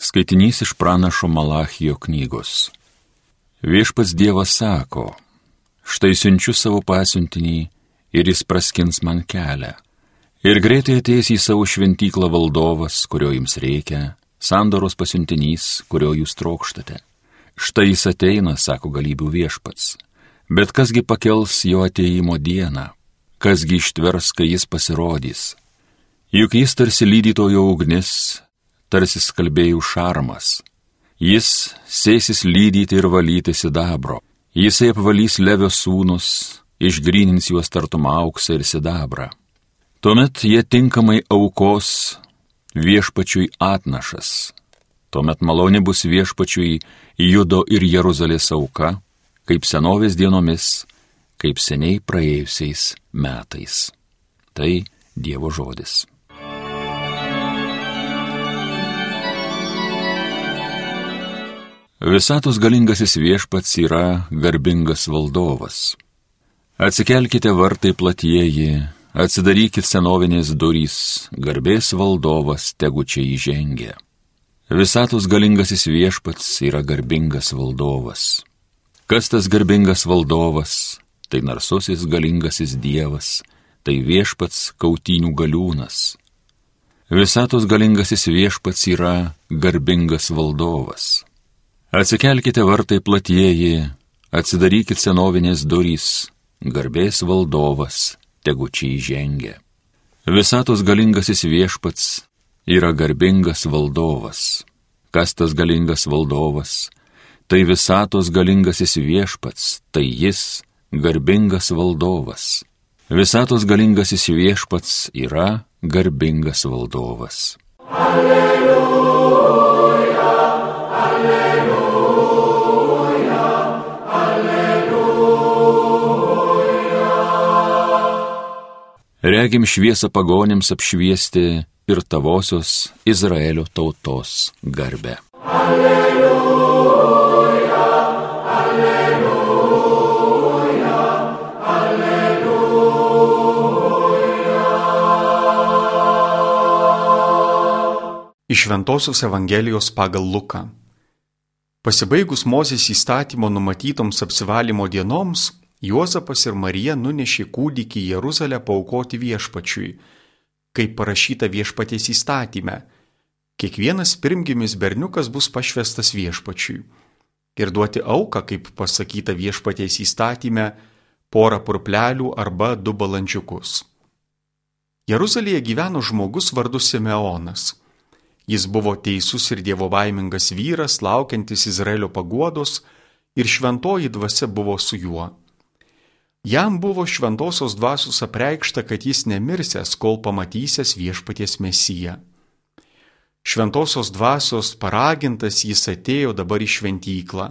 Skaitinys iš pranašo Malachijo knygos. Viešpats Dievas sako, štai siunčiu savo pasiuntinį ir jis praskins man kelią. Ir greitai ateis į savo šventyklą valdovas, kurio jums reikia, sandoros pasiuntinys, kurio jūs trokštate. Štai jis ateina, sako galybių viešpats. Bet kasgi pakels jo ateimo dieną, kasgi ištvers, kai jis pasirodys. Juk jis tarsi lydytojo ugnis, tarsi skalbėjų šarmas. Jis sėsis lydyti ir valyti sidabro. Jisai apvalys levio sūnus, išgrynins juos tartum auksą ir sidabrą. Tuomet jie tinkamai aukos viešpačiui atnašas. Tuomet malonė bus viešpačiui Judo ir Jeruzalės auka, kaip senovės dienomis, kaip seniai praėjusiais metais. Tai Dievo žodis. Visatos galingasis viešpats yra garbingas valdovas. Atsikelkite vartai platieji, atsidarykit senovinės durys, garbės valdovas tegu čia įžengia. Visatos galingasis viešpats yra garbingas valdovas. Kas tas garbingas valdovas? Tai narsusis galingasis dievas, tai viešpats kautinių galiūnas. Visatos galingasis viešpats yra garbingas valdovas. Atsikelkite vartai platieji, atsidarykit senovinės durys, garbės valdovas, tegu čia įžengia. Visatos galingasis viešpats yra garbingas valdovas. Kas tas galingas valdovas? Tai visatos galingasis viešpats, tai jis garbingas valdovas. Visatos galingasis viešpats yra garbingas valdovas. Alleluja. Regim šviesą pagonėms apšviesti ir tavosios Izraelio tautos garbę. Alleluja, alleluja, alleluja. Iš Ventosios Evangelijos pagal Luką. Pasibaigus Mozės įstatymo numatytoms apsivalymo dienoms, Juozapas ir Marija nunešė kūdikį į Jeruzalę paukoti viešpačiui, kaip parašyta viešpaties įstatyme. Kiekvienas pirmgimis berniukas bus pašvestas viešpačiui. Ir duoti auką, kaip pasakyta viešpaties įstatyme, porą purplelių arba du balandžiukus. Jeruzalėje gyveno žmogus vardu Simeonas. Jis buvo teisus ir dievo baimingas vyras, laukiantis Izraelio paguodos, ir šventoji dvasia buvo su juo. Jam buvo šventosios dvasios apreikšta, kad jis nemirsęs, kol pamatysės viešpaties mesiją. Šventosios dvasios paragintas jis atėjo dabar į šventyklą.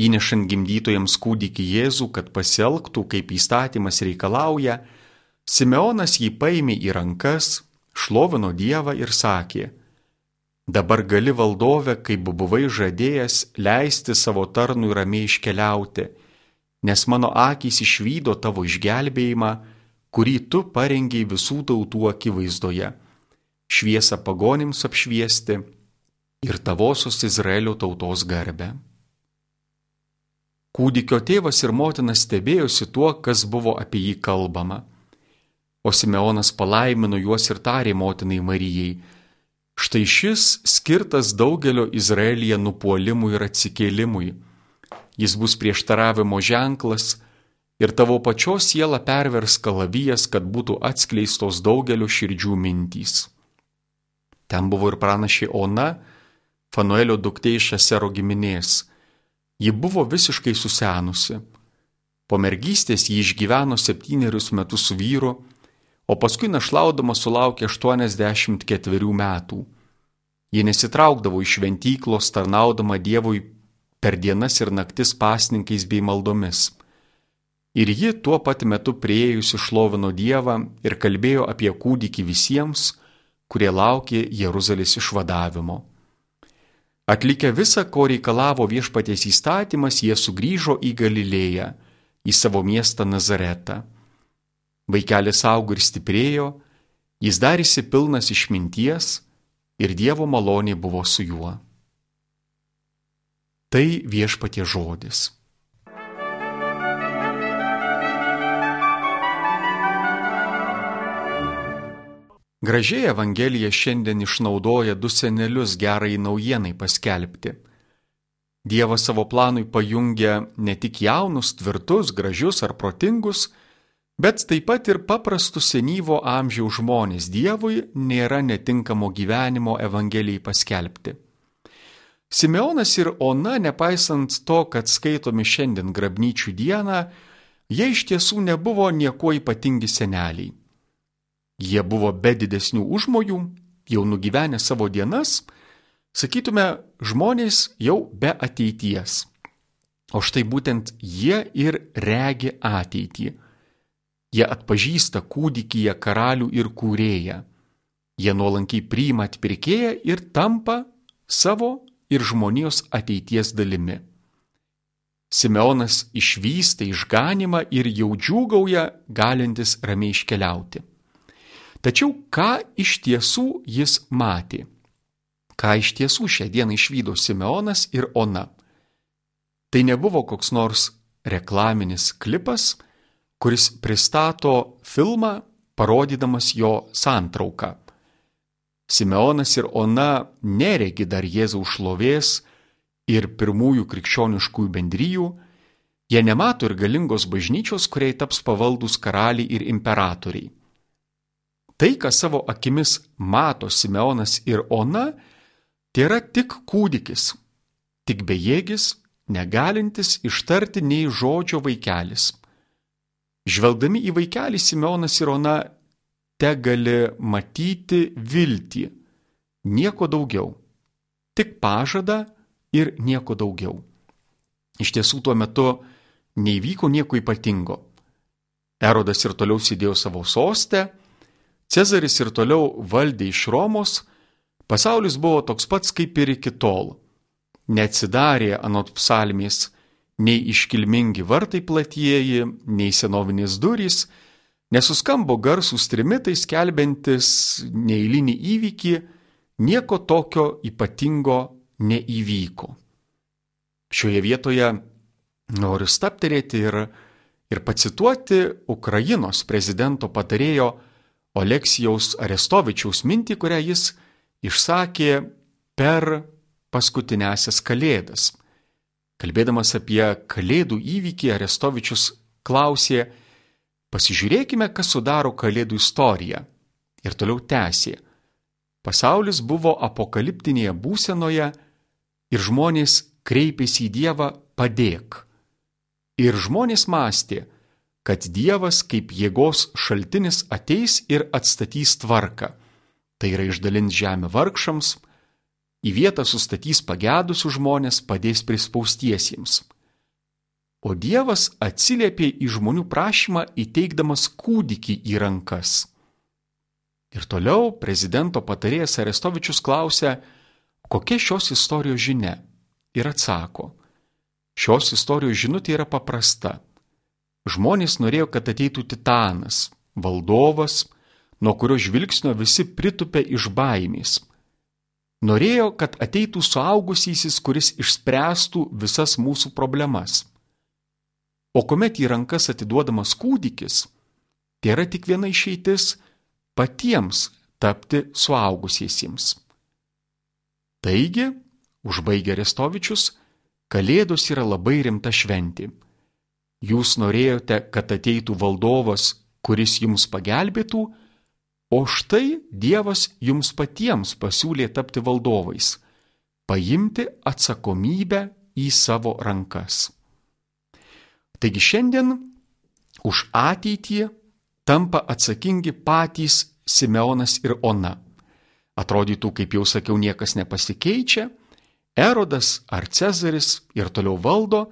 Įnešant gimdytojams kūdikį Jėzų, kad pasielgtų, kaip įstatymas reikalauja, Simeonas jį paėmė į rankas, šlovino Dievą ir sakė, Dabar gali valdove, kaip buvai žadėjęs, leisti savo tarnui ramiai iškeliauti nes mano akys išvydo tavo išgelbėjimą, kurį tu parengiai visų tautų akivaizdoje, šviesą pagonims apšviesti ir tavosios Izraelio tautos garbę. Kūdikio tėvas ir motina stebėjosi tuo, kas buvo apie jį kalbama. O Simeonas palaimino juos ir tarė motinai Marijai, štai šis skirtas daugelio Izraelyje nupuolimui ir atsikėlimui jis bus prieštaravimo ženklas ir tavo pačios siela pervers kalavijas, kad būtų atskleistos daugelio širdžių mintys. Ten buvo ir pranašė Ona, Fanuelio duktė iš Asero giminės. Ji buvo visiškai susenusi. Po mergystės ji išgyveno septynerius metus su vyru, o paskui našlaudama sulaukė 84 metų. Ji nesitraukdavo iš šventyklos tarnaudama Dievui per dienas ir naktis pasninkais bei maldomis. Ir ji tuo pat metu prieijusi šlovino Dievą ir kalbėjo apie kūdikį visiems, kurie laukė Jeruzalės išvadavimo. Atlikę visą, ko reikalavo viešpaties įstatymas, jie sugrįžo į Galilėją, į savo miestą Nazaretą. Vaikelis augo ir stiprėjo, jis darėsi pilnas išminties ir Dievo malonė buvo su juo. Tai viešpatie žodis. Gražiai Evangelija šiandien išnaudoja du senelius gerai naujienai paskelbti. Dievas savo planui pajungia ne tik jaunus, tvirtus, gražius ar protingus, bet taip pat ir paprastus senyvo amžiaus žmonės Dievui nėra netinkamo gyvenimo Evangelijai paskelbti. Simeonas ir Ona, nepaisant to, kad skaitomi šiandien grabnyčių dieną, jie iš tiesų nebuvo nieko ypatingi seneliai. Jie buvo be didesnių užmojų, jau nugyvenę savo dienas, sakytume, žmonės jau be ateities. O štai būtent jie ir regi ateitį. Jie atpažįsta kūdikyje karalių ir kūrėją. Jie nuolankiai priima atpirkėją ir tampa savo ir žmonijos ateities dalimi. Simeonas išvystė išganimą ir jau džiūgauja galintis ramiai iškeliauti. Tačiau ką iš tiesų jis matė? Ką iš tiesų šią dieną išvydo Simeonas ir Ona? Tai nebuvo koks nors reklaminis klipas, kuris pristato filmą, parodydamas jo santrauką. Simeonas ir Ona neregi dar Jėzaus šlovės ir pirmųjų krikščioniškųjų bendryjų, jie nemato ir galingos bažnyčios, kuriai taps pavaldus karaliai ir imperatoriai. Tai, ką savo akimis mato Simeonas ir Ona, tai yra tik kūdikis, tik bejėgis, negalintis ištarti nei žodžio vaikelis. Žvelgdami į vaikelį Simeonas ir Ona te gali matyti viltį, nieko daugiau, tik pažadą ir nieko daugiau. Iš tiesų tuo metu neįvyko nieko ypatingo. Erodas ir toliau sėdėjo savo sostę, Cezaris ir toliau valdė iš Romos, pasaulis buvo toks pats kaip ir iki tol. Neatsidarė anot psalmės nei iškilmingi vartai platieji, nei senovinės durys, nesuskambo garsūs trimitai skelbiantis neįlinį įvykį, nieko tokio ypatingo neįvyko. Šioje vietoje noriu stapterėti ir, ir pacituoti Ukrainos prezidento patarėjo Oleksijaus Arestovičiaus mintį, kurią jis išsakė per paskutinėsias kalėdas. Kalbėdamas apie kalėdų įvykį, Arestovičius klausė, pasižiūrėkime, kas sudaro kalėdų istoriją. Ir toliau tęsė. Pasaulis buvo apokaliptinėje būsenoje ir žmonės kreipėsi į Dievą padėk. Ir žmonės mąstė, kad Dievas kaip jėgos šaltinis ateis ir atstatys tvarką. Tai yra išdalins žemę vargšams, į vietą sustatys pagedusių žmonės, padės prispaustiesiems. O Dievas atsiliepė į žmonių prašymą įteikdamas kūdikį į rankas. Ir toliau prezidento patarėjas Arestovičius klausia, kokia šios istorijos žinia. Ir atsako, šios istorijos žinutė yra paprasta Žmonės norėjo, kad ateitų titanas, valdovas, nuo kurio žvilgsnio visi pritupė iš baimės. Norėjo, kad ateitų suaugusysis, kuris išspręstų visas mūsų problemas. O kuomet į rankas atiduodamas kūdikis, tai yra tik viena išeitis patiems tapti suaugusiesiems. Taigi, užbaigė Restovičius, Kalėdos yra labai rimta šventė Jūs norėjote, kad ateitų valdovas, kuris jums pagelbėtų, o štai Dievas jums patiems pasiūlė tapti valdovais, paimti atsakomybę į savo rankas. Taigi šiandien už ateitį tampa atsakingi patys Simeonas ir Ona. Atrodytų, kaip jau sakiau, niekas nepasikeičia, Erodas ar Cezaris ir toliau valdo,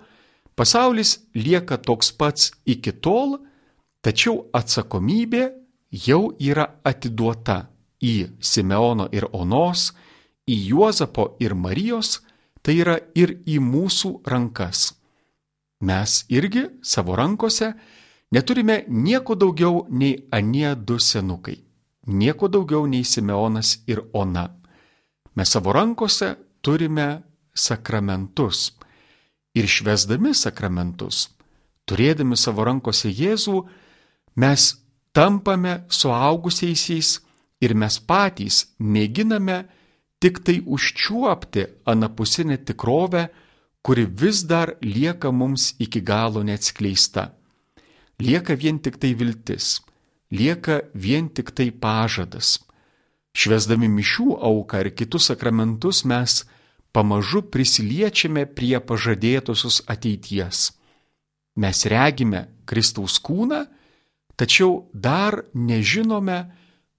Pasaulis lieka toks pats iki tol, tačiau atsakomybė jau yra atiduota į Simeono ir Onos, į Juozapo ir Marijos, tai yra ir į mūsų rankas. Mes irgi savo rankose neturime nieko daugiau nei anie du senukai, nieko daugiau nei Simeonas ir Ona. Mes savo rankose turime sakramentus. Ir švesdami sakramentus, turėdami savo rankose Jėzų, mes tampame suaugusiaisiais ir mes patys mėginame tik tai užčiuopti anapusinę tikrovę, kuri vis dar lieka mums iki galo neatskleista. Lieka vien tik tai viltis, lieka vien tik tai pažadas. Švesdami mišių auką ir kitus sakramentus mes pamažu prisiliečiame prie pažadėtosios ateities. Mes regime Kristaus kūną, tačiau dar nežinome,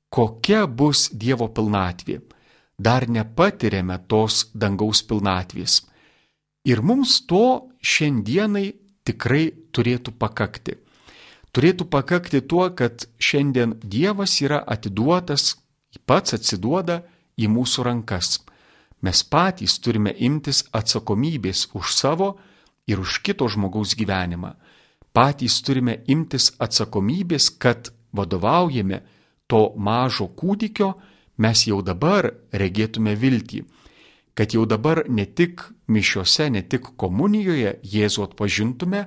kokia bus Dievo pilnatvė. Dar nepatiriame tos dangaus pilnatvės. Ir mums to šiandienai tikrai turėtų pakakti. Turėtų pakakti tuo, kad šiandien Dievas yra atiduotas, pats atsiduoda į mūsų rankas mes patys turime imtis atsakomybės už savo ir už kito žmogaus gyvenimą. Patys turime imtis atsakomybės, kad vadovaujame to mažo kūdikio, mes jau dabar regėtume viltį, kad jau dabar ne tik mišiuose, ne tik komunijoje Jėzų atpažintume,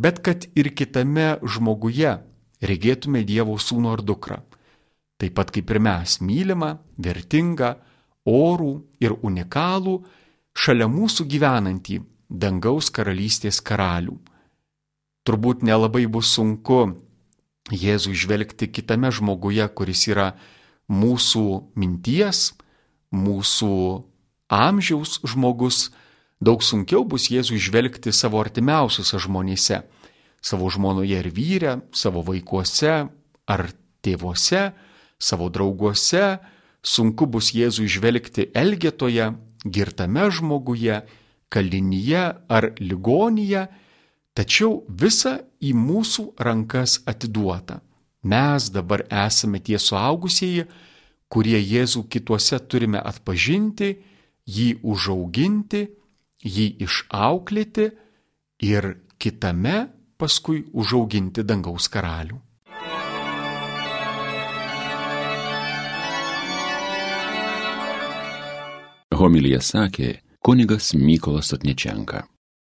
bet kad ir kitame žmoguje regėtume Dievo sūnų ar dukrą. Taip pat kaip ir mes mylimą, vertingą, orų ir unikalų, šalia mūsų gyvenantį dangaus karalystės karalių. Turbūt nelabai bus sunku Jėzų žvelgti kitame žmoguje, kuris yra mūsų minties, mūsų amžiaus žmogus, daug sunkiau bus Jėzų žvelgti savo artimiausiuose žmonėse - savo žmonoje ir vyre, savo vaikuose ar tėvuose, savo drauguose, sunku bus Jėzų žvelgti elgetoje, girtame žmoguje, kalinyje ar ligonyje, tačiau visa į mūsų rankas atiduota. Mes dabar esame tie suaugusieji, kurie Jėzų kituose turime atpažinti, jį užauginti, jį išauklėti ir kitame paskui užauginti dangaus karalių. Homilyje sakė kunigas Mykolas Atnečenka.